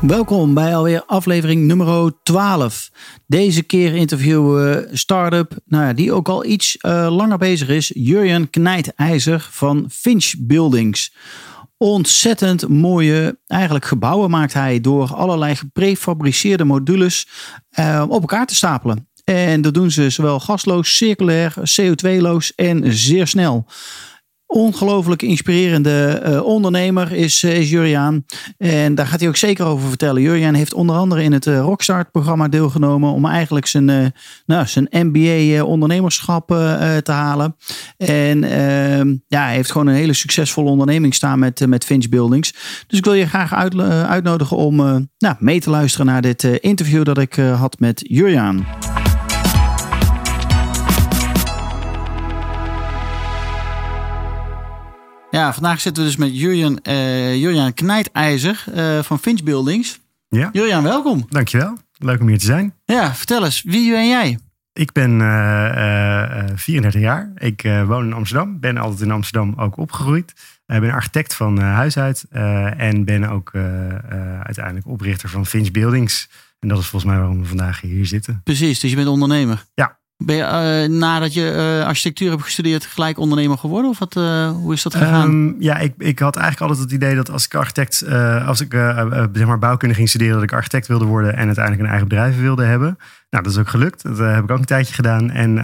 Welkom bij alweer aflevering nummer 12. Deze keer interviewen we start-up, nou ja, die ook al iets uh, langer bezig is. Jurjen Knijtijzer van Finch Buildings. Ontzettend mooie eigenlijk gebouwen maakt hij door allerlei geprefabriceerde modules uh, op elkaar te stapelen. En dat doen ze zowel gasloos, circulair, CO2-loos en zeer snel. Ongelooflijk inspirerende uh, ondernemer is, uh, is. En daar gaat hij ook zeker over vertellen. Juriaan heeft onder andere in het uh, Rockstart-programma deelgenomen. om eigenlijk zijn, nou, zijn MBA-ondernemerschap te halen. En ehm, ja, hij heeft gewoon een hele succesvolle onderneming staan met, met Finch Buildings. Dus ik wil je graag uit, uitnodigen om nou, mee te luisteren naar dit interview dat ik had met Juriaan. Ja, vandaag zitten we dus met Jurjan, uh, Jurjan Knijtijzer uh, van Finch Buildings. Ja. Jurjan, welkom. Dankjewel. Leuk om hier te zijn. Ja, vertel eens, wie ben jij? Ik ben uh, 34 jaar. Ik woon in Amsterdam. Ben altijd in Amsterdam ook opgegroeid. Ik ben architect van huis uit. en ben ook uiteindelijk oprichter van Finch Buildings. En dat is volgens mij waarom we vandaag hier zitten. Precies, dus je bent ondernemer. Ja, ben je uh, nadat je uh, architectuur hebt gestudeerd gelijk ondernemer geworden? Of wat, uh, hoe is dat gegaan? Um, ja, ik, ik had eigenlijk altijd het idee dat als ik architect, als ik zeg maar bouwkunde ging studeren, dat ik architect wilde worden en uiteindelijk een eigen bedrijf wilde hebben. Nou, dat is ook gelukt. Dat heb ik ook een tijdje gedaan. En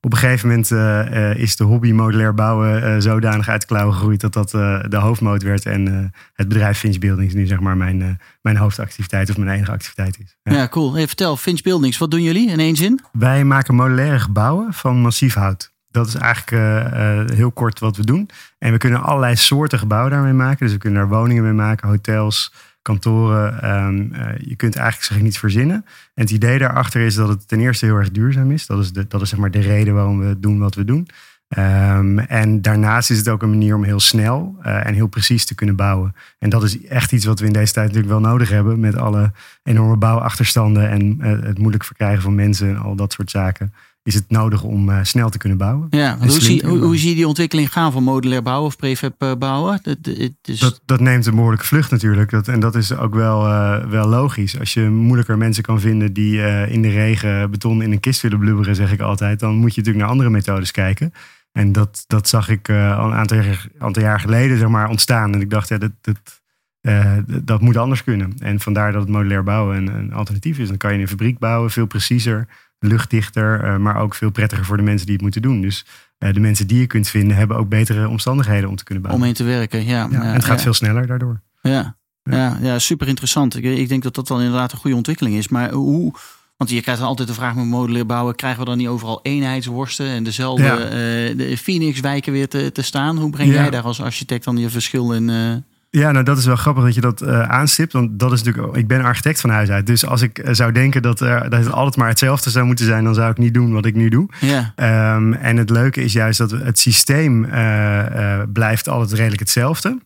op een gegeven moment uh, is de hobby modulair bouwen uh, zodanig uit de klauwen gegroeid dat dat de hoofdmoot werd. En het bedrijf Finch Buildings nu zeg maar mijn, mijn hoofdactiviteit of mijn enige activiteit is. Ja, ja cool. Hey, vertel, Finch Buildings, wat doen jullie in één zin? Wij maken modulaire gebouwen van massief hout. Dat is eigenlijk heel kort wat we doen. En we kunnen allerlei soorten gebouwen daarmee maken. Dus we kunnen er woningen mee maken, hotels, kantoren. Um, uh, je kunt eigenlijk zeg ik niet verzinnen. En het idee daarachter is dat het ten eerste heel erg duurzaam is. Dat is, de, dat is zeg maar de reden waarom we doen wat we doen. Um, en daarnaast is het ook een manier om heel snel uh, en heel precies te kunnen bouwen. En dat is echt iets wat we in deze tijd natuurlijk wel nodig hebben. Met alle enorme bouwachterstanden en uh, het moeilijk verkrijgen van mensen en al dat soort zaken is het nodig om uh, snel te kunnen bouwen. Ja, hoe zie, hoe, hoe, zie je die ontwikkeling gaan van modulair bouwen of prefab uh, bouwen? Dat, is... dat, dat, neemt een behoorlijke vlucht natuurlijk. Dat, en dat is ook wel, uh, wel logisch. Als je moeilijker mensen kan vinden die in de regen beton in een kist willen blubberen, zeg ik altijd, dan moet je natuurlijk naar andere methodes kijken. En dat, dat zag ik al een aantal jaar, aantal jaar geleden zeg maar, ontstaan. En ik dacht, ja, dat, dat, dat moet anders kunnen. En vandaar dat het modulair bouwen een, een alternatief is. Dan kan je in een fabriek bouwen, veel preciezer luchtdichter, uh, maar ook veel prettiger voor de mensen die het moeten doen. Dus uh, de mensen die je kunt vinden, hebben ook betere omstandigheden om te kunnen bouwen. Om in te werken, ja. ja, en het gaat veel sneller daardoor. Ja, ja. ja, super interessant. Ik, ik, denk dat dat dan inderdaad een goede ontwikkeling is. Maar hoe, want je krijgt dan altijd de vraag met modulair bouwen, krijgen we dan niet overal eenheidsworsten en dezelfde ja. uh, de Phoenix-wijken weer te, te staan? Hoe breng jij daar als architect dan je verschil in? Ja, nou dat is wel grappig dat je dat uh, aanstipt. Want dat is natuurlijk, ik ben architect van huis uit. Dus als ik uh, zou denken dat, uh, dat het altijd maar hetzelfde zou moeten zijn, dan zou ik niet doen wat ik nu doe. Ja. Um, en het leuke is juist dat het systeem blijft altijd redelijk hetzelfde.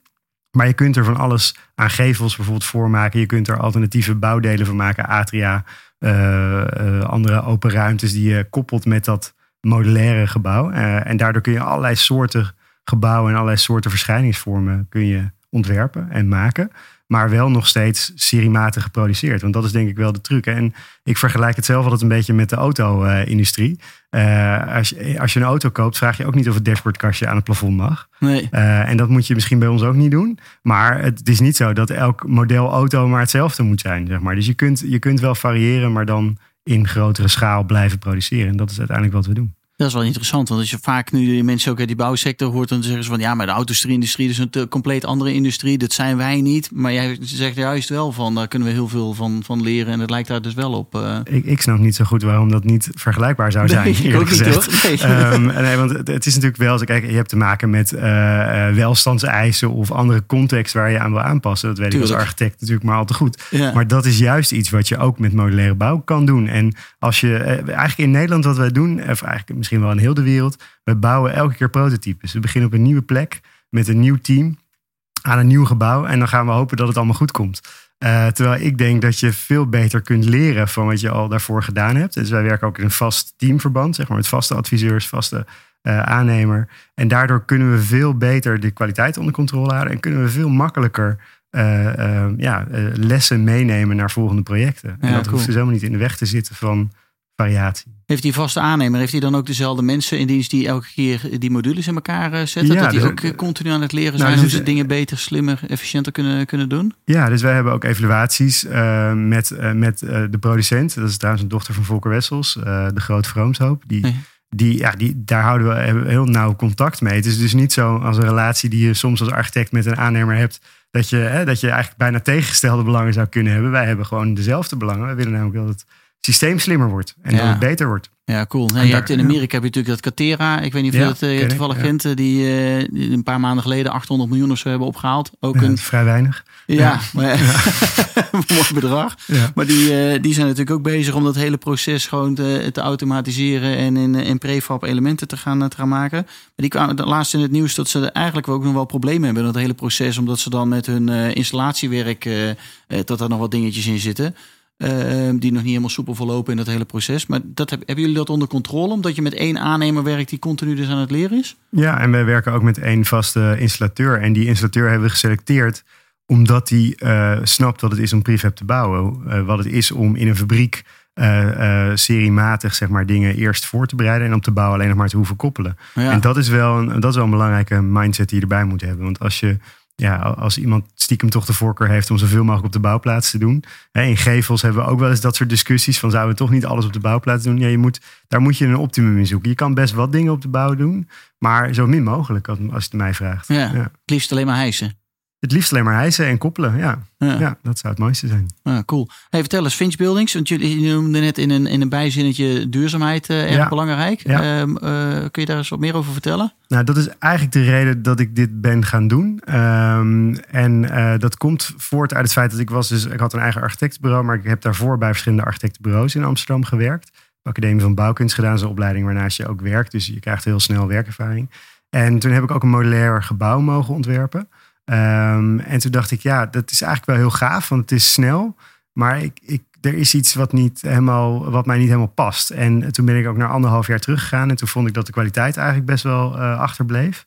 Maar je kunt er van alles aan gevels bijvoorbeeld voor maken. Je kunt er alternatieve bouwdelen van maken. Atria, andere open ruimtes die je koppelt met dat modulaire gebouw. en daardoor kun je allerlei soorten gebouwen en allerlei soorten verschijningsvormen kun je ontwerpen en maken. Maar wel nog steeds seriematig geproduceerd. Want dat is denk ik wel de truc. En ik vergelijk het zelf altijd een beetje met de auto-industrie. Uh, als, je, als je een auto koopt, vraag je ook niet of het dashboardkastje aan het plafond mag. Nee. Uh, en dat moet je misschien bij ons ook niet doen. Maar het is niet zo dat elk model auto maar hetzelfde moet zijn. Zeg maar. Dus je kunt, je kunt wel variëren, maar dan in grotere schaal blijven produceren. En dat is uiteindelijk wat we doen. Dat is wel interessant, want als je vaak nu de mensen ook uit die bouwsector hoort, dan zeggen ze van ja, maar de auto-industrie is een compleet andere industrie. Dat zijn wij niet. Maar jij zegt juist wel van daar kunnen we heel veel van, van leren en het lijkt daar dus wel op. Uh... Ik, ik snap niet zo goed waarom dat niet vergelijkbaar zou zijn. Nee, ook gezegd. Niet, nee. Um, nee, want het, is natuurlijk wel zo. Kijk, je hebt te maken met uh, welstandseisen of andere context waar je aan wil aanpassen. Dat weet Tuurlijk. ik als architect natuurlijk maar al te goed. Ja. Maar dat is juist iets wat je ook met modulaire bouw kan doen. En als je eigenlijk in Nederland wat wij doen, of eigenlijk misschien wel in heel de wereld, we bouwen elke keer prototypes. We beginnen op een nieuwe plek met een nieuw team aan een nieuw gebouw en dan gaan we hopen dat het allemaal goed komt. Uh, terwijl ik denk dat je veel beter kunt leren van wat je al daarvoor gedaan hebt. Dus wij werken ook in een vast teamverband, zeg maar, met vaste adviseurs, vaste uh, aannemer. En daardoor kunnen we veel beter de kwaliteit onder controle houden en kunnen we veel makkelijker uh, ja, lessen meenemen naar volgende projecten. En dat hoeft dus helemaal niet in de weg te zitten van variatie. Heeft die vaste aannemer, heeft hij dan ook dezelfde mensen in dienst die elke keer die modules in elkaar eh, zetten? dat die dus, ook eh, continu aan het leren nou, zijn dus hoe ze dingen beter, slimmer, efficiënter kunnen, kunnen doen? Ja, dus wij hebben ook evaluaties uh, met, uh, met de producent. Dat is trouwens een dochter van Volker Wessels, de grote Vroomshoop. Die, die, ja, die, daar houden we heel nauw contact mee. Het is dus niet zo als een relatie die je soms als architect met een aannemer hebt. Dat je, hè, dat je eigenlijk bijna tegengestelde belangen zou kunnen hebben. Wij hebben gewoon dezelfde belangen. We willen namelijk dat het systeem slimmer wordt en dat het beter wordt. Ja, cool. Je hebt in Amerika heb je natuurlijk dat Catera. Ik weet niet of je dat uh, toevallig kent. Eh, die, een paar maanden geleden 800 miljoen of zo hebben opgehaald. Ook een... Vrij weinig. Ja, maar, mooi bedrag. Maar die, die zijn natuurlijk ook bezig om dat hele proces gewoon te, te automatiseren en in, in prefab elementen te gaan, te gaan maken. Maar die kwamen laatst in het nieuws dat ze eigenlijk ook nog wel problemen hebben dat hele proces. Omdat ze dan met hun installatiewerk, dat er nog wat dingetjes in zitten. Ehm, die nog niet helemaal soepel verlopen in dat hele proces. Maar dat heb, hebben jullie dat onder controle? Omdat je met één aannemer werkt die continu dus aan het leren is? Ja, en wij werken ook met één vaste installateur. En die installateur hebben we geselecteerd omdat hij uh, snapt wat het is om prefab te bouwen. Uh, wat het is om in een fabriek uh, seriematig zeg maar, dingen eerst voor te bereiden. En om te bouwen alleen nog maar te hoeven koppelen. En dat is, wel een, dat is wel een belangrijke mindset die je erbij moet hebben. Want als je ja, als iemand stiekem toch de voorkeur heeft om zoveel mogelijk op de bouwplaats te doen. In gevels hebben we ook wel eens dat soort discussies van zouden we toch niet alles op de bouwplaats doen? Ja, je moet, daar moet je een optimum in zoeken. Je kan best wat dingen op de bouw doen, maar zo min mogelijk als je het mij vraagt. Ja, ja. Het liefst alleen maar hijsen. Het liefst alleen maar hijsen en koppelen, ja. ja. dat zou het mooiste zijn. Ja, cool. Hey, vertel eens, Finch Buildings, want jullie noemden net in een, in een bijzinnetje duurzaamheid uh, erg belangrijk. Um, kun je daar eens wat meer over vertellen? Nou, dat is eigenlijk de reden dat ik dit ben gaan doen. Um, en uh, dat komt voort uit het feit dat ik was dus, ik had een eigen architectenbureau, maar ik heb daarvoor bij verschillende architectenbureaus in Amsterdam gewerkt. Academie van Bouwkunst gedaan, zo'n opleiding waarnaast je ook werkt. Dus je krijgt heel snel werkervaring. En toen heb ik ook een modulair gebouw mogen ontwerpen. Um, en toen dacht ik, ja, dat is eigenlijk wel heel gaaf, want het is snel. Maar ik, ik, er is iets wat, niet helemaal, wat mij niet helemaal past. En toen ben ik ook naar anderhalf jaar teruggegaan. En toen vond ik dat de kwaliteit eigenlijk best wel uh, achterbleef.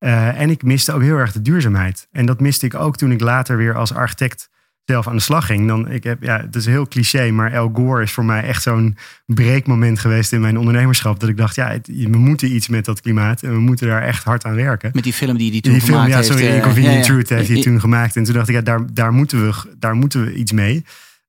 Uh, en ik miste ook heel erg de duurzaamheid. En dat miste ik ook toen ik later weer als architect zelf aan de slag ging. Dan, ik heb, ja, het is heel cliché, maar El Gore is voor mij echt zo'n breekmoment geweest in mijn ondernemerschap. Dat ik dacht, ja, we moeten iets met dat klimaat en we moeten daar echt hard aan werken. Met die film die die toen die gemaakt film, ja, sorry, heeft. Inconvenient uh, Truth heeft hij toen gemaakt. En toen dacht ik, ja, daar, daar, moeten we, daar moeten we iets mee.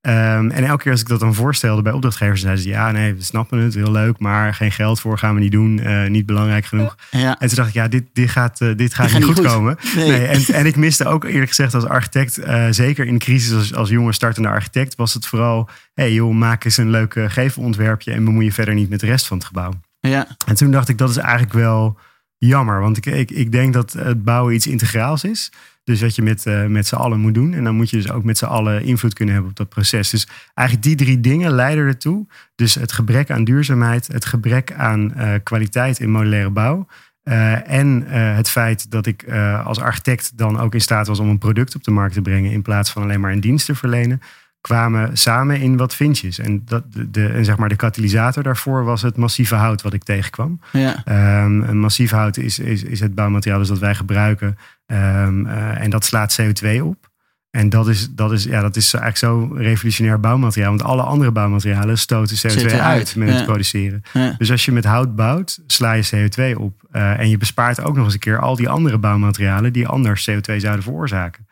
Um, en elke keer als ik dat dan voorstelde bij opdrachtgevers, zeiden ze: Ja, nee, we snappen het, heel leuk, maar geen geld voor gaan we niet doen, uh, niet belangrijk genoeg. Ja. En toen dacht ik: Ja, dit, dit gaat, uh, dit gaat niet goed, komen. Nee. en, en ik miste ook eerlijk gezegd als architect, uh, zeker in crisis als, als jonge startende architect, was het vooral: hey, joh, maak eens een leuk gevelontwerpje en bemoei je verder niet met de rest van het gebouw. Ja. En toen dacht ik: Dat is eigenlijk wel jammer, want ik, ik, ik denk dat het bouwen iets integraals is. Dus wat je met, uh, met z'n allen moet doen. En dan moet je dus ook met z'n allen invloed kunnen hebben op dat proces. Dus eigenlijk die drie dingen leiden ertoe. Dus het gebrek aan duurzaamheid, het gebrek aan uh, kwaliteit in modulaire bouw. Uh, en het feit dat ik als architect dan ook in staat was om een product op de markt te brengen. In plaats van alleen maar een dienst te verlenen kwamen samen in wat vindjes. En, dat, de, en zeg maar de katalysator daarvoor was het massieve hout wat ik tegenkwam. Ja. Um, een massief hout is, is, is het bouwmateriaal dus dat wij gebruiken. Um, uh, en dat slaat CO2 op. En dat is, dat, is, ja, dat is eigenlijk zo revolutionair bouwmateriaal. Want alle andere bouwmaterialen stoten CO2 uit, uit met ja. het produceren. Ja. Dus als je met hout bouwt, sla je CO2 op. Uh, en je bespaart ook nog eens een keer al die andere bouwmaterialen die anders CO2 zouden veroorzaken.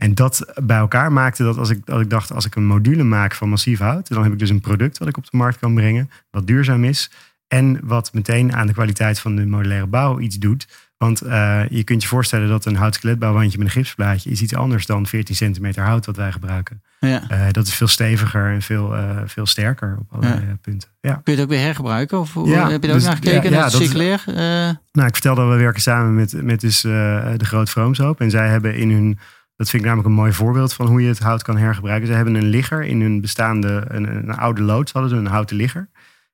En dat bij elkaar maakte dat als ik, als ik dacht, als ik een module maak van massief hout, dan heb ik dus een product wat ik op de markt kan brengen, wat duurzaam is. En wat meteen aan de kwaliteit van de modulaire bouw iets doet. Want uh, je kunt je voorstellen dat een houtskeletbouwwandje met een gipsplaatje is iets anders dan 14 centimeter hout wat wij gebruiken. Ja. Uh, dat is veel steviger en veel, uh, veel sterker op allerlei ja. punten. Ja. Kun je het ook weer hergebruiken? Of ja, heb je dus, ook naar gekeken? Ja, dat circulair? nou, ik vertelde dat we werken samen met, met dus, de Groot Vroomshoop. En zij hebben in hun, dat vind ik namelijk een mooi voorbeeld van hoe je het hout kan hergebruiken. Ze hebben een ligger in hun bestaande, een, een oude loods hadden ze, een houten ligger.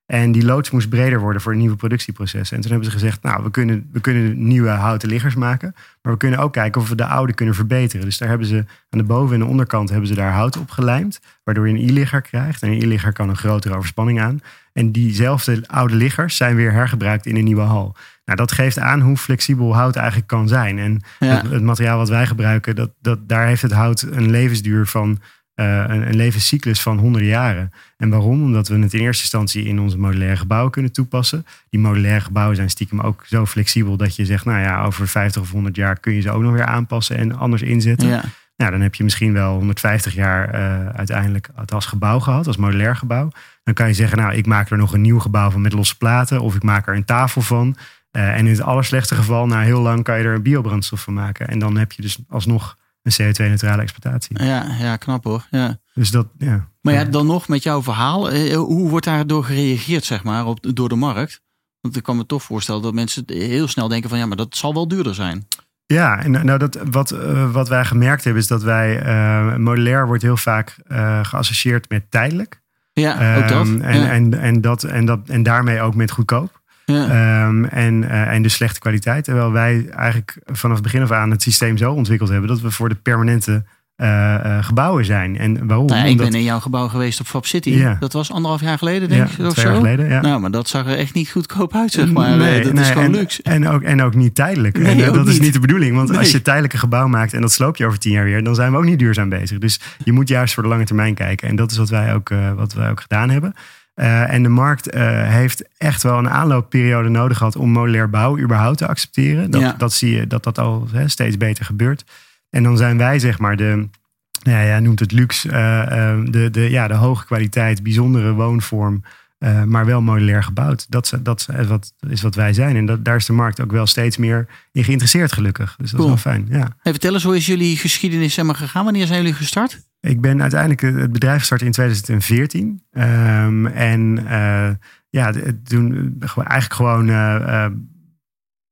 En die loods moest breder worden voor nieuwe productieprocessen. En toen hebben ze gezegd, nou, we kunnen, we kunnen nieuwe houten liggers maken. Maar we kunnen ook kijken of we de oude kunnen verbeteren. Dus daar hebben ze aan de boven- en de onderkant hebben ze daar hout op gelijmd. Waardoor je een i-ligger krijgt. En een i-ligger kan een grotere overspanning aan. En diezelfde oude liggers zijn weer hergebruikt in een nieuwe hal. Nou, dat geeft aan hoe flexibel hout eigenlijk kan zijn. En het, het, materiaal wat wij gebruiken, dat, dat, daar heeft het hout een levensduur van uh, een, een, levenscyclus van honderden jaren. En waarom? Omdat we het in eerste instantie in onze modulaire gebouwen kunnen toepassen. Die modulaire gebouwen zijn stiekem ook zo flexibel dat je zegt, nou ja, over 50 of 100 jaar kun je ze ook nog weer aanpassen en anders inzetten. Ja. Nou, dan heb je misschien wel 150 jaar uh, uiteindelijk het als gebouw gehad, als modulair gebouw. Dan kan je zeggen, nou, ik maak er nog een nieuw gebouw van met losse platen of ik maak er een tafel van. Uh, en in het allerslechtste geval, na heel lang, kan je er een biobrandstof van maken. En dan heb je dus alsnog een CO2-neutrale exploitatie. Ja, ja, knap hoor. Ja. Dus dat, ja. Maar ja, dan nog met jouw verhaal. Eh, hoe wordt daar door gereageerd, zeg maar, op, door de markt? Want ik kan me toch voorstellen dat mensen heel snel denken van ja, maar dat zal wel duurder zijn. Ja, en nou, dat, wat, wat wij gemerkt hebben is dat wij, uh, modulair wordt heel vaak uh, geassocieerd met tijdelijk. Ja, ook dat. Um, en, ja. en, en, dat, en, dat, en daarmee ook met goedkoop. Ja. Um, en, uh, en de slechte kwaliteit. Terwijl wij eigenlijk vanaf het begin af aan het systeem zo ontwikkeld hebben dat we voor de permanente uh, uh, gebouwen zijn. En waarom? Nou, ik ben in jouw gebouw geweest op Fab City. Ja. Dat was anderhalf jaar geleden, denk ik. Of twee zo. jaar geleden. Ja. Nou, maar dat zag er echt niet goedkoop uit, zeg maar. Nee, dat nee, is gewoon en, luxe. En ook, en ook niet tijdelijk. Nee, en, ook dat niet. is niet de bedoeling. Want Nee. als je tijdelijk een gebouw maakt en dat sloop je over tien jaar weer, dan zijn we ook niet duurzaam bezig. Dus je moet juist voor de lange termijn kijken. En dat is wat wij ook, uh, wat wij ook gedaan hebben. Uh, en de markt uh, heeft echt wel een aanloopperiode nodig gehad om modulair bouw überhaupt te accepteren. Dat, Ja. dat zie je dat dat al hè, steeds beter gebeurt. En dan zijn wij zeg maar de, ja, jij noemt het luxe, uh, uh, de, de, ja, de hoge kwaliteit, bijzondere woonvorm, maar wel modulair gebouwd. Dat, is- dat is wat, is wat wij zijn. En dat, daar is de markt ook wel steeds meer in geïnteresseerd gelukkig. Dus dat Cool. is wel fijn. Ja. Hey, vertel eens, hoe is jullie geschiedenis zeg maar, gegaan? Wanneer zijn jullie gestart? Ik ben uiteindelijk het bedrijf gestart in 2014. Ehm, en eh, ja, toen eh, eigenlijk gewoon eh, eh,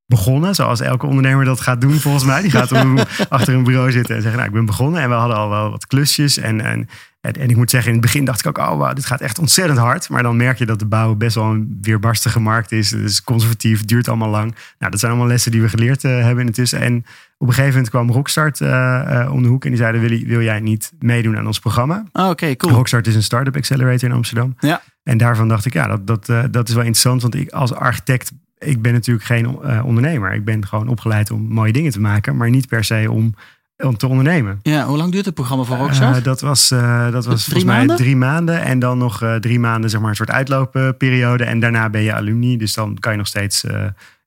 begonnen. Zoals elke ondernemer dat gaat doen volgens mij. Die gaat om, achter een bureau zitten en zeggen, nou ik ben begonnen. En we hadden al wel wat klusjes. En, en, en, ik moet zeggen, in het begin dacht ik ook, oh wow, dit gaat echt ontzettend hard. Maar dan merk je dat de bouw best wel een weerbarstige markt is. Het is conservatief, duurt allemaal lang. Nou, dat zijn allemaal lessen die we geleerd eh, hebben intussen. En op een gegeven moment kwam Rockstart eh, eh, om de hoek. En die zeiden, wil, jij niet meedoen aan ons programma? Oh, Oké, cool. Rockstart is een start-up accelerator in Amsterdam. Ja. En daarvan dacht ik, ja, dat, dat, dat is wel interessant. Want ik als architect, ik ben natuurlijk geen ondernemer. Ik ben gewoon opgeleid om mooie dingen te maken. Maar niet per se om, om te ondernemen. Ja, hoe lang duurt het programma van? Eh, dat was, eh, dat was Drie volgens mij maanden? drie maanden. En dan nog eh, drie maanden, zeg maar, een soort uitloopperiode. En daarna ben je alumni. Dus dan kan je nog steeds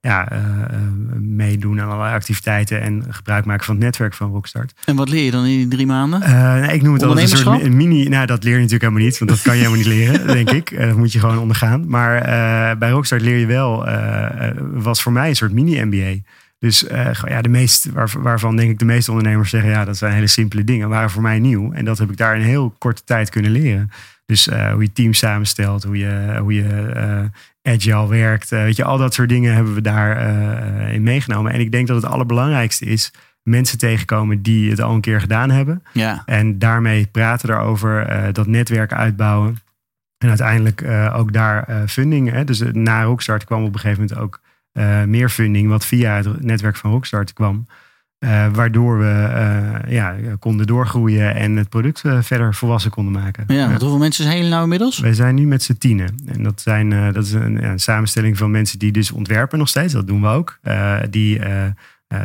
ja, meedoen aan allerlei activiteiten. En gebruik maken van het netwerk van Rockstart. En wat leer je dan in die drie maanden? Ik noem het altijd een soort mini. Nou, dat leer je natuurlijk helemaal niet, want dat kan je helemaal niet leren, denk ik. Dat moet je gewoon ondergaan. Maar bij Rockstart leer je wel, was voor mij een soort mini-MBA. Dus eh, ja, de meest, waar, waarvan denk ik de meeste ondernemers zeggen, ja, dat zijn hele simpele dingen, waren voor mij nieuw. En dat heb ik daar in heel korte tijd kunnen leren. Dus eh, hoe je team samenstelt, hoe je, hoe je eh, agile werkt. weet je, al dat soort dingen hebben we daar eh, in meegenomen. En ik denk dat het allerbelangrijkste is mensen tegenkomen die het al een keer gedaan hebben. Ja, En daarmee praten daarover, eh, dat netwerk uitbouwen. En uiteindelijk ook daar funding. Hè? Dus na Rockstart kwam op een gegeven moment ook eh, meer funding, wat via het netwerk van Rockstart kwam. Eh, waardoor we eh, ja, konden doorgroeien en het product verder volwassen konden maken. ja, want hoeveel mensen zijn jullie nou inmiddels? Wij zijn nu met z'n tienen. En dat, zijn, dat is een, samenstelling van mensen die dus ontwerpen nog steeds. Dat doen we ook. Die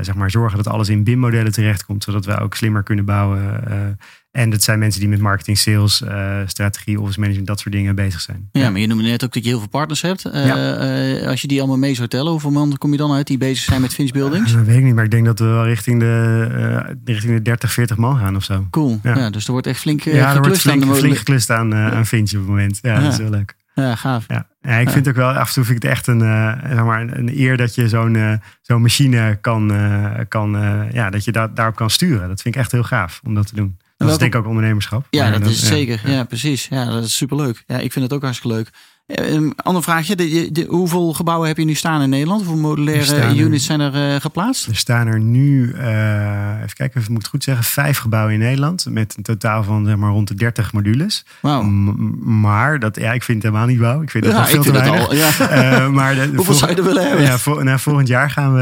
zeg maar zorgen dat alles in BIM-modellen terechtkomt. Zodat we ook slimmer kunnen bouwen. En dat zijn mensen die met marketing, sales, eh, strategie, office management, dat soort dingen bezig zijn. Ja, maar je noemde net ook dat je heel veel partners hebt. Eh, Ja. eh, als je die allemaal mee zou tellen, hoeveel man kom je dan uit die bezig zijn met Finch Buildings? Dat weet ik niet, maar ik denk dat we wel richting de, richting de 30, 40 man gaan of zo. Cool. Ja. Ja. dus er wordt echt flink ja, er wordt geklust aan flink, mogelijk. geklust aan, aan Finch op het moment. Ja, Ja. dat is heel leuk. Ja, gaaf. Ja, ja ik vind het ook wel, af en toe vind ik het echt een, uh, zeg maar, een eer dat je zo'n uh, zo'n machine kan, uh, kan ja, dat je daar daarop kan sturen. Dat vind ik echt heel gaaf om dat te doen. Dat welke... is denk ik ook ondernemerschap. Ja, dat, dat, is zeker. Ja, ja, precies. Ja, dat is superleuk. Ja, ik vind het ook hartstikke leuk. Een ander vraagje. De, de, hoeveel gebouwen heb je nu staan in Nederland? Hoeveel modulaire units zijn er uh, geplaatst? Er staan er nu, uh, even kijken of ik moet het goed zeggen, vijf gebouwen in Nederland. Met een totaal van zeg maar, rond de 30 modules. Wow. maar dat, ja, ik vind het helemaal niet wauw. Ik vind het ja, nog veel te weinig. Al, ja. uh, maar de, hoeveel zou je er willen hebben? Ja, voor, nou, volgend jaar gaan we,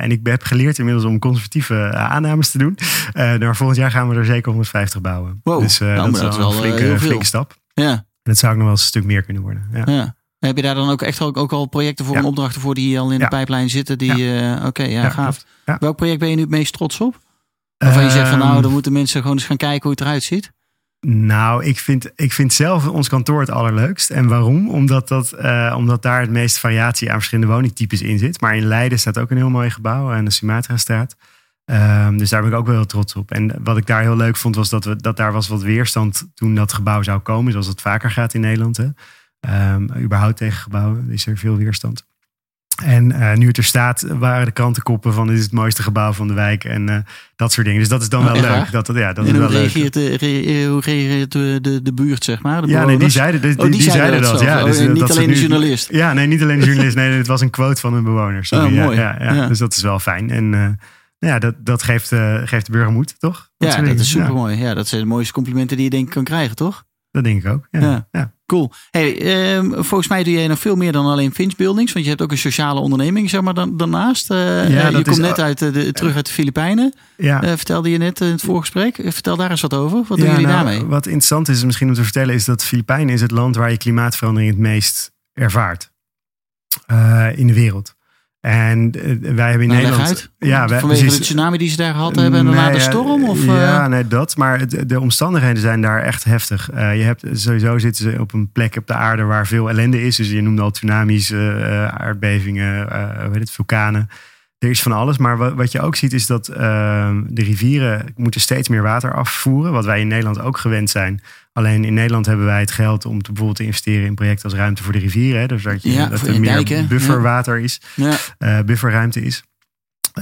en ik heb geleerd inmiddels om conservatieve aannames te doen. maar volgend jaar gaan we er zeker 150 bouwen. Wow. Dus nou, dat, is wel een flinke, flinke stap. Ja. En dat zou ook nog wel eens een stuk meer kunnen worden. Ja. ja. Heb je daar dan ook echt ook, ook al projecten voor en opdrachten voor die al in de pijplijn zitten? Die, ja. uh, Oké, okay, ja, gaaf. Welk project ben je nu het meest trots op? Waarvan um, je zegt van nou, dan moeten mensen gewoon eens gaan kijken hoe het eruit ziet. Nou, ik vind, ik vind zelf ons kantoor het allerleukst. En waarom? Omdat, dat, uh, omdat daar het meeste variatie aan verschillende woningtypes in zit. Maar in Leiden staat ook een heel mooi gebouw aan de Sumatra-straat. Um, dus daar ben ik ook wel heel trots op. En wat ik daar heel leuk vond, was dat, we, dat daar was wat weerstand toen dat gebouw zou komen. Zoals het vaker gaat in Nederland. Hè. Um, überhaupt tegen gebouwen is er veel weerstand. En uh, nu het er staat, waren de krantenkoppen van dit is het mooiste gebouw van de wijk en uh, dat soort dingen. Dus dat is dan oh, wel leuk. Dat, ja, dat en is hoe, wel reageert de, re, hoe reageert de, buurt, zeg maar? De ja, nee, die zeiden, die, oh, die, die zeiden, dat. dat ja, oh, dus, niet dat alleen de journalist. Ja, nee, niet alleen de journalist. Nee, het was een quote van een bewoner. Sorry. Oh, mooi. Ja, ja, ja, Dus dat is wel fijn. En uh, ja, dat, dat geeft, uh, geeft de burger moed, toch? Dat ja, dat is super mooi. Ja. dat zijn de mooiste complimenten die je denk ik kan krijgen, toch? Dat denk ik ook. Ja. ja. ja. Cool. Hey, um, volgens mij doe jij nog veel meer dan alleen Finch Buildings. Want je hebt ook een sociale onderneming zeg maar, dan, daarnaast. Uh, ja, je dat komt net uit de, terug uit de Filipijnen. Ja. Uh, vertelde je net in het voorgesprek. Vertel daar eens wat over. Wat doen jullie nou, daarmee? Wat interessant is misschien om te vertellen... is dat Filipijnen is het land waar je klimaatverandering het meest ervaart. In de wereld. En wij hebben in nou, Nederland. Uit. Ja, wij, Vanwege precies, de tsunami die ze daar gehad hebben en daarna nee, de storm? Of, ja, nee, dat. Maar de, de omstandigheden zijn daar echt heftig. Uh, je hebt sowieso zitten ze op een plek op de aarde waar veel ellende is. Dus je noemde al tsunamis, uh, aardbevingen, uh, weet het, vulkanen. Er is van alles. Maar wat, je ook ziet is dat ehm, de rivieren moeten steeds meer water afvoeren. Wat wij in Nederland ook gewend zijn. Alleen in Nederland hebben wij het geld om te, bijvoorbeeld te investeren in projecten als ruimte voor de rivieren. Hè? Dus dat, je, ja, dat er meer dijken. bufferwater is, ja. uh, bufferruimte is.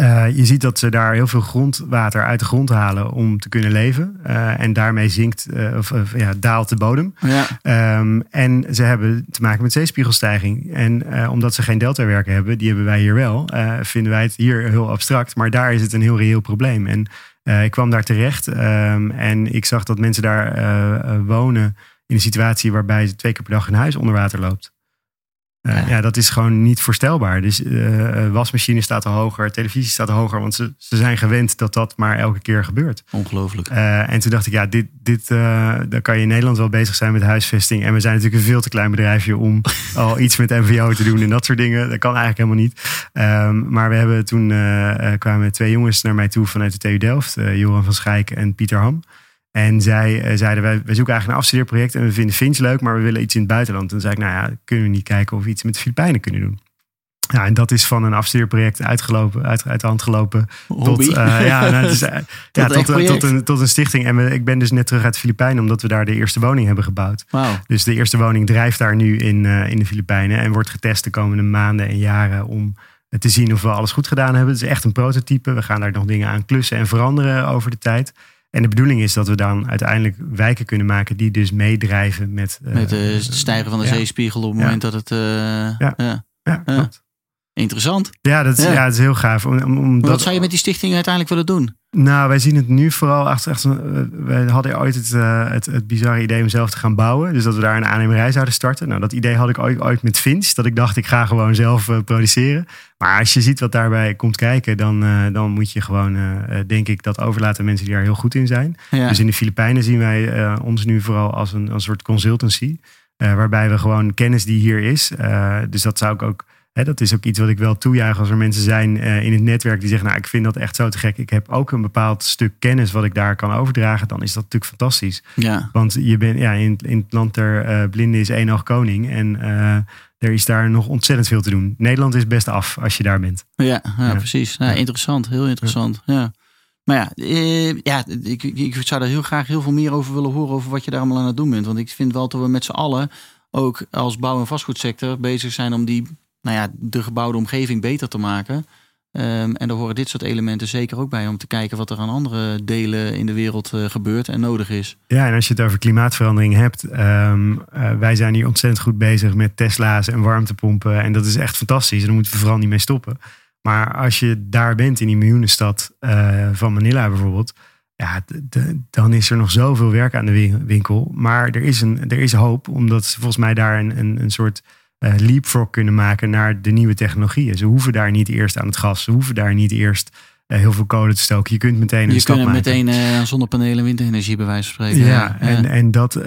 Uh, je ziet dat ze daar heel veel grondwater uit de grond halen om te kunnen leven. Uh, en daarmee zinkt of ja, daalt de bodem. Ja. Um, en ze hebben te maken met zeespiegelstijging. En omdat ze geen deltawerken hebben, die hebben wij hier wel, vinden wij het hier heel abstract. Maar daar is het een heel reëel probleem. En ik kwam daar terecht um, en ik zag dat mensen daar wonen in een situatie waarbij ze twee keer per dag hun huis onder water loopt. Uh, ja. ja. dat is gewoon niet voorstelbaar. Dus wasmachine staat hoger, televisie staat hoger, want ze, ze zijn gewend dat dat maar elke keer gebeurt. Ongelooflijk. en toen dacht ik, ja, dit, dit, dan kan je in Nederland wel bezig zijn met huisvesting. En we zijn natuurlijk een veel te klein bedrijfje om al iets met MVO te doen en dat soort dingen. Dat kan eigenlijk helemaal niet. Um, maar we hebben toen uh, kwamen twee jongens naar mij toe vanuit de TU Delft, uh, Johan van Schijk en Pieter Ham. En zij uh, zeiden, wij, wij zoeken eigenlijk een afstudeerproject en we vinden Finch leuk, maar we willen iets in het buitenland. Toen zei ik, nou ja, kunnen we niet kijken of we iets met de Filipijnen kunnen doen. Ja, en dat is van een afstudeerproject uitgelopen, uit, uit de hand gelopen. Hobby. Tot, uh, ja, nou, dus, uh, ja, tot, tot, tot, een, tot een stichting. En we, ik ben dus net terug uit de Filipijnen, omdat we daar de eerste woning hebben gebouwd. Wow. Dus de eerste woning drijft daar nu in, uh, in de Filipijnen en wordt getest de komende maanden en jaren om te zien of we alles goed gedaan hebben. Het is echt een prototype. We gaan daar nog dingen aan klussen en veranderen over de tijd. En de bedoeling is dat we dan uiteindelijk wijken kunnen maken die dus meedrijven met... Uh, met het stijgen van de ja. zeespiegel op het moment dat het... Uh, ja. ja. Interessant. Ja, dat is, ja. het is heel gaaf. Om, om wat zou je met die stichting uiteindelijk willen doen? Nou, wij zien het nu vooral achter. achter wij hadden ooit het, uh, het, het bizarre idee om zelf te gaan bouwen. Dus dat we daar een aannemerij zouden starten. Nou, dat idee had ik ooit, ooit met Finch. Dat ik dacht, ik ga gewoon zelf uh, produceren. Maar als je ziet wat daarbij komt kijken, dan, dan moet je gewoon, denk ik, dat overlaten aan mensen die daar heel goed in zijn. Ja. Dus in de Filipijnen zien wij ons nu vooral als een, als een soort consultancy. waarbij we gewoon kennis die hier is. dus dat zou ik ook. He, dat is ook iets wat ik wel toejuich als er mensen zijn uh, in het netwerk die zeggen, nou ik vind dat echt zo te gek. Ik heb ook een bepaald stuk kennis wat ik daar kan overdragen. Dan is dat natuurlijk fantastisch. Ja. Want je bent, ja, in, in het land der uh, blinden is één oog koning. En uh, er is daar nog ontzettend veel te doen. Nederland is best af als je daar bent. Ja, ja, ja. precies. Nou, interessant, heel interessant. Ja. Maar ja, eh, ja ik, ik zou daar heel graag heel veel meer over willen horen over wat je daar allemaal aan het doen bent. Want ik vind wel dat we met z'n allen ook als bouw- en vastgoedsector bezig zijn om die, nou ja, de gebouwde omgeving beter te maken. Ehm, en daar horen dit soort elementen zeker ook bij om te kijken wat er aan andere delen in de wereld uh, gebeurt en nodig is. Ja, en als je het over klimaatverandering hebt, um, uh, wij zijn hier ontzettend goed bezig met Tesla's en warmtepompen. En dat is echt fantastisch. En daar moeten we vooral niet mee stoppen. Maar als je daar bent in die miljoenenstad uh, van Manila bijvoorbeeld, ja, dan is er nog zoveel werk aan de winkel. Maar er is, een, er is hoop, omdat volgens mij daar een, een, een soort uh, leapfrog kunnen maken naar de nieuwe technologieën. Ze hoeven daar niet eerst aan het gas, ze hoeven daar niet eerst uh, heel veel kolen te stoken. Je kunt meteen een je stap maken. meteen uh, zonnepanelen en windenergie bij wijze van spreken. Ja, ja. en, en dat,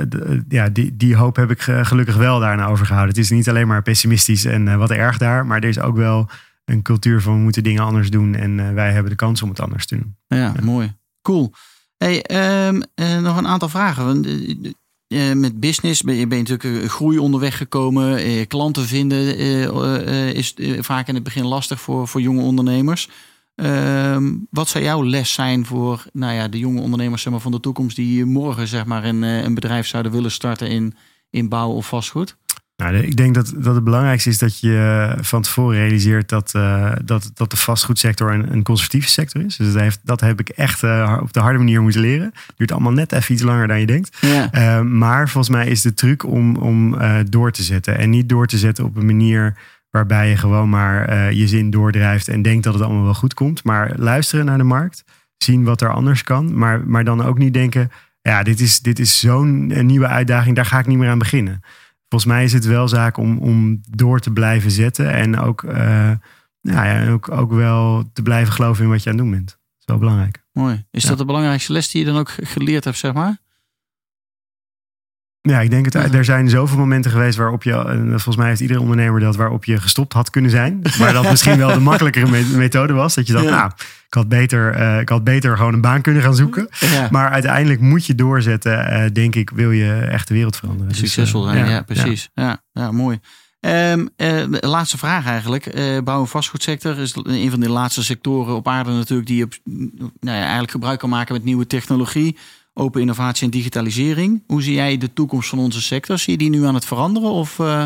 ja, die, die hoop heb ik gelukkig wel daarna overgehouden. Het is niet alleen maar pessimistisch en wat erg daar, maar er is ook wel een cultuur van we moeten dingen anders doen en wij hebben de kans om het anders te doen. Ja, mooi. Cool. Hey, um, nog een aantal vragen. Uh, met business ben je, natuurlijk groei onderweg gekomen. Uh, klanten vinden uh, is vaak in het begin lastig voor, voor jonge ondernemers. Ehm, wat zou jouw les zijn voor nou ja, de jonge ondernemers zeg maar, van de toekomst die morgen zeg maar, een, een bedrijf zouden willen starten in, in bouw of vastgoed? Nou, ik denk dat, dat het belangrijkste is dat je van tevoren realiseert dat, uh, dat, dat de vastgoedsector een, een conservatieve sector is. Dus dat, heeft, dat heb ik echt uh, op de harde manier moeten leren. Duurt allemaal net even iets langer dan je denkt. Ja. Uh, maar volgens mij is de truc om, om door te zetten. En niet door te zetten op een manier waarbij je gewoon maar je zin doordrijft en denkt dat het allemaal wel goed komt. Maar luisteren naar de markt, zien wat er anders kan. Maar, maar dan ook niet denken, ja, dit is, dit is zo'n nieuwe uitdaging, daar ga ik niet meer aan beginnen volgens mij is het wel zaak om, om door te blijven zetten. En ook, uh, nou ja, ook, ook wel te blijven geloven in wat je aan het doen bent. Dat is wel belangrijk. Mooi. Is Ja. dat de belangrijkste les die je dan ook geleerd hebt, zeg maar? Ja, ik denk het. Ja. Er zijn zoveel momenten geweest waarop je, en volgens mij heeft iedere ondernemer dat, waarop je gestopt had kunnen zijn. Maar dat misschien wel de makkelijkere me- methode was. Dat je dacht, Ja. nou, ik had, beter, eh, ik had beter gewoon een baan kunnen gaan zoeken. Ja. Maar uiteindelijk moet je doorzetten, eh, denk ik, wil je echt de wereld veranderen. Dus, eh, Succesvol zijn, ja, precies. Ja. Ja, mooi. Eh, de laatste vraag eigenlijk. Eh, bouw- en vastgoedsector is een van de laatste sectoren op aarde natuurlijk die op, nou ja, eigenlijk gebruik kan maken met nieuwe technologie, open innovatie en digitalisering. Hoe zie jij de toekomst van onze sector? Zie je die nu aan het veranderen? Of, eh,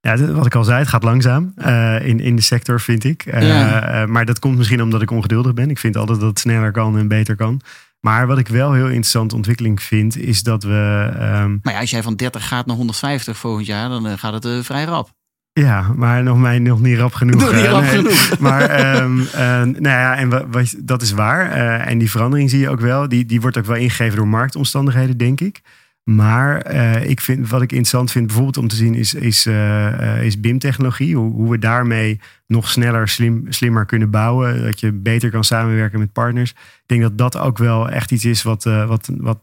Ja, wat ik al zei, het gaat langzaam eh, in, in de sector, vind ik. Eh, Ja. maar dat komt misschien omdat ik ongeduldig ben. Ik vind altijd dat het sneller kan en beter kan. Maar wat ik wel heel interessante ontwikkeling vind, is dat we. ehm, maar ja, als jij van 30 gaat naar 150 volgend jaar, dan gaat het vrij rap. Ja, maar nog, mij, nog niet rap genoeg. Nog niet eh, rap nee. genoeg. Maar ehm, eh, nou ja, en wat, wat, dat is waar. Eh, en die verandering zie je ook wel. Die, die wordt ook wel ingegeven door marktomstandigheden, denk ik. Maar eh, ik vind, wat ik interessant vind, bijvoorbeeld om te zien, is, is, is BIM-technologie. Hoe, hoe we daarmee nog sneller, slim, slimmer kunnen bouwen. Dat je beter kan samenwerken met partners. Ik denk dat dat ook wel echt iets is wat, wat, wat,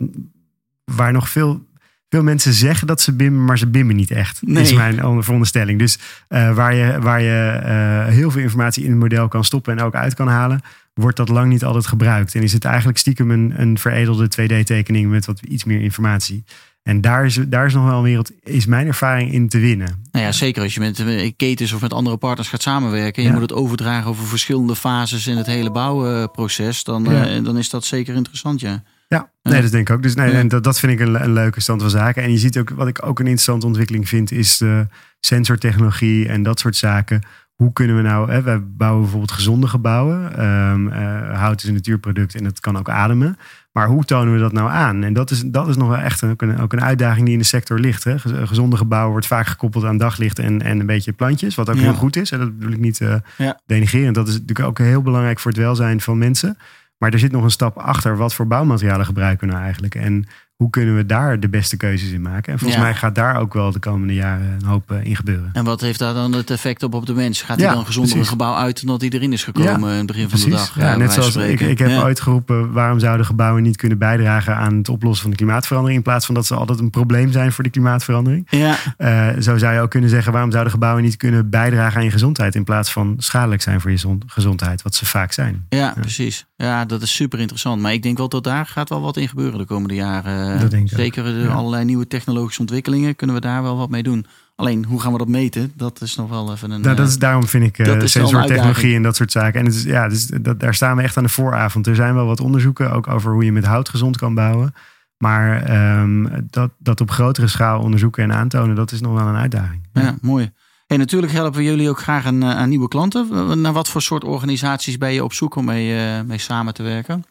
waar nog veel, veel mensen zeggen dat ze bimmen, maar ze bimmen niet echt. Nee. Is mijn veronderstelling. Dus eh, waar je, waar je eh, heel veel informatie in het model kan stoppen en ook uit kan halen, wordt dat lang niet altijd gebruikt. En is het eigenlijk stiekem een, een veredelde 2D-tekening met wat iets meer informatie. En daar is, daar is nog wel een wereld, is mijn ervaring in te winnen. Nou ja, zeker als je met eh, ketens of met andere partners gaat samenwerken. Je Ja. moet het overdragen over verschillende fases in het hele bouwproces. Dan, Ja. dan is dat zeker interessant, ja. Ja, nee, dat denk ik ook. Dus nee, en dat, dat vind ik een, een leuke stand van zaken. En je ziet ook, wat ik ook een interessante ontwikkeling vind, is de sensortechnologie en dat soort zaken. Hoe kunnen we nou, hè, wij bouwen bijvoorbeeld gezonde gebouwen. Ehm, eh, hout is een natuurproduct en het kan ook ademen. Maar hoe tonen we dat nou aan? En dat is, dat is nog wel echt een, ook, een, ook een uitdaging die in de sector ligt. Hè. Gez- Gezonde gebouwen wordt vaak gekoppeld aan daglicht en, en een beetje plantjes. Wat ook Ja. heel goed is. En dat bedoel ik niet Ja. denigrerend. Dat is natuurlijk ook heel belangrijk voor het welzijn van mensen. Maar er zit nog een stap achter. Wat voor bouwmaterialen gebruiken we nou eigenlijk? En hoe kunnen we daar de beste keuzes in maken? En volgens Ja. mij gaat daar ook wel de komende jaren een hoop eh, in gebeuren. En wat heeft daar dan het effect op op de mens? Gaat hij Ja, dan gezonder een gebouw uit dan dat hij erin is gekomen in het begin van de dag? Ja, net zoals ik, ik heb Ja. ooit geroepen, waarom zouden gebouwen niet kunnen bijdragen aan het oplossen van de klimaatverandering, in plaats van dat ze altijd een probleem zijn voor de klimaatverandering. Ja, Eh, zo zou je ook kunnen zeggen, waarom zouden gebouwen niet kunnen bijdragen aan je gezondheid, in plaats van schadelijk zijn voor je zon- gezondheid, wat ze vaak zijn. ja, precies. Ja, dat is super interessant. Maar ik denk wel dat daar gaat wel wat in gebeuren de komende jaren. Dat denk ik ook. Zeker de allerlei nieuwe technologische ontwikkelingen kunnen we daar wel wat mee doen. Alleen, hoe gaan we dat meten? Dat is nog wel even een... Nou, dat eh, is, daarom vind ik eh, een sensortechnologie en dat soort zaken. En het is, ja, dus dat, daar staan we echt aan de vooravond. Er zijn wel wat onderzoeken, ook over hoe je met hout gezond kan bouwen. Maar ehm, dat, dat op grotere schaal onderzoeken en aantonen, dat is nog wel een uitdaging. Ja, mooi. En natuurlijk helpen jullie ook graag aan, aan nieuwe klanten. Naar wat voor soort organisaties ben je op zoek om mee, mee samen te werken?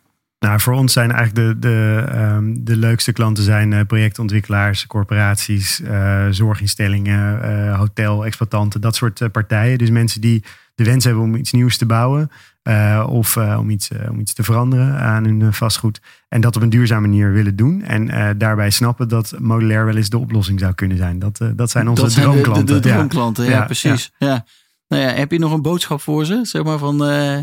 Nou, voor ons zijn eigenlijk de, de, um, de leukste klanten zijn uh, projectontwikkelaars, corporaties, uh, zorginstellingen, uh, hotel, exploitanten, dat soort partijen. Dus mensen die de wens hebben om iets nieuws te bouwen of om, iets, om iets te veranderen aan hun vastgoed. En dat op een duurzame manier willen doen. En daarbij snappen dat modulair wel eens de oplossing zou kunnen zijn. Dat, dat zijn onze dat zijn droomklanten. De, de, de droomklanten, ja, ja, precies. Ja. Nou ja, heb je nog een boodschap voor ze? Zeg maar van, uh,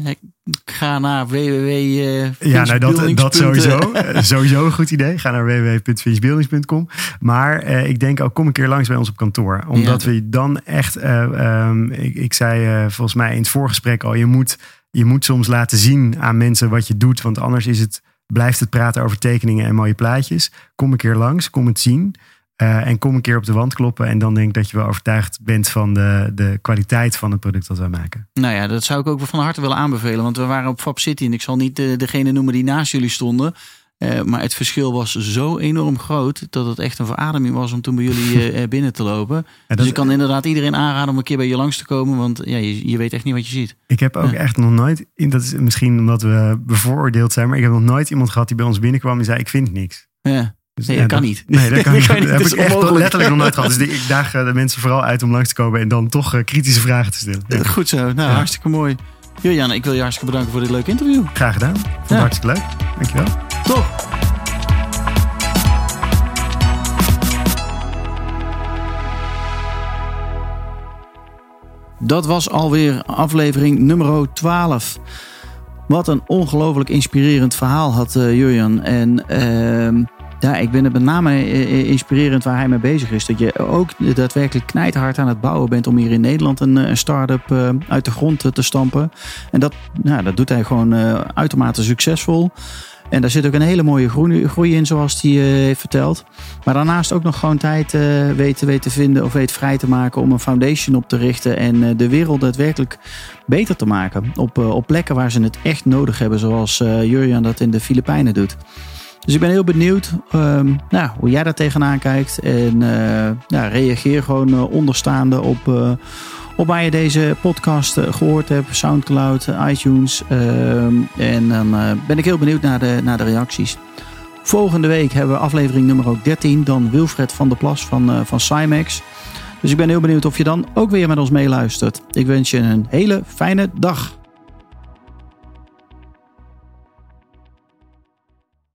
ga naar www. Uh, ja, nou dat, dat sowieso. sowieso een goed idee. Ga naar www.finishbuildings.com. Maar uh, ik denk ook, kom een keer langs bij ons op kantoor. Omdat ja. we dan echt, um, ik, ik, zei volgens mij in het voorgesprek al, je moet, je moet soms laten zien aan mensen wat je doet. Want anders is het, blijft het praten over tekeningen en mooie plaatjes. Kom een keer langs, kom het zien. Uh, en kom een keer op de wand kloppen. En dan denk ik dat je wel overtuigd bent van de, de kwaliteit van het product dat wij maken. Nou ja, dat zou ik ook van harte willen aanbevelen. Want we waren op Fab City. En ik zal niet de, degene noemen die naast jullie stonden. Uh, maar het verschil was zo enorm groot. Dat het echt een verademing was om toen bij jullie uh, binnen te lopen. Ja, dus ik kan inderdaad iedereen aanraden om een keer bij je langs te komen. Want ja, je, je weet echt niet wat je ziet. Ik heb ook ja. echt nog nooit. Dat is misschien omdat we bevooroordeeld zijn. Maar ik heb nog nooit iemand gehad die bij ons binnenkwam en zei: Ik vind niks. Ja. Dus, nee, dat kan niet. Nee, dat kan, niet. Dat heb ik echt letterlijk nog nooit gehad. Dus ik daag de mensen vooral uit om langs te komen en dan toch uh, kritische vragen te stellen. Ja. Goed zo. Nou, ja. hartstikke mooi. Julian, ik wil je hartstikke bedanken voor dit leuke interview. Graag gedaan. Vond het hartstikke leuk. Dankjewel. Top. Dat was alweer aflevering nummer 12. Wat een ongelooflijk inspirerend verhaal had uh, Jurjan. En uh, ja, ik ben het met name inspirerend waar hij mee bezig is. Dat je ook daadwerkelijk knijthard aan het bouwen bent om hier in Nederland een, een start-up uit de grond te stampen. En dat, nou, dat doet hij gewoon uitermate succesvol. En daar zit ook een hele mooie groei, in, zoals hij heeft verteld. Maar daarnaast ook nog gewoon tijd weten, weten te vinden of weet vrij te maken om een foundation op te richten. En de wereld daadwerkelijk beter te maken. Op, op plekken waar ze het echt nodig hebben, zoals Jurjan dat in de Filipijnen doet. Dus ik ben heel benieuwd um, nou, hoe jij daar tegenaan kijkt. En nou, reageer gewoon onderstaande op op waar je deze podcast uh, gehoord hebt. Soundcloud, iTunes. Uh, en dan uh, ben ik heel benieuwd naar de, naar de reacties. Volgende week hebben we aflevering nummer 13. Dan Wilfred van der Plas van, van Cymex. Dus ik ben heel benieuwd of je dan ook weer met ons meeluistert. Ik wens je een hele fijne dag.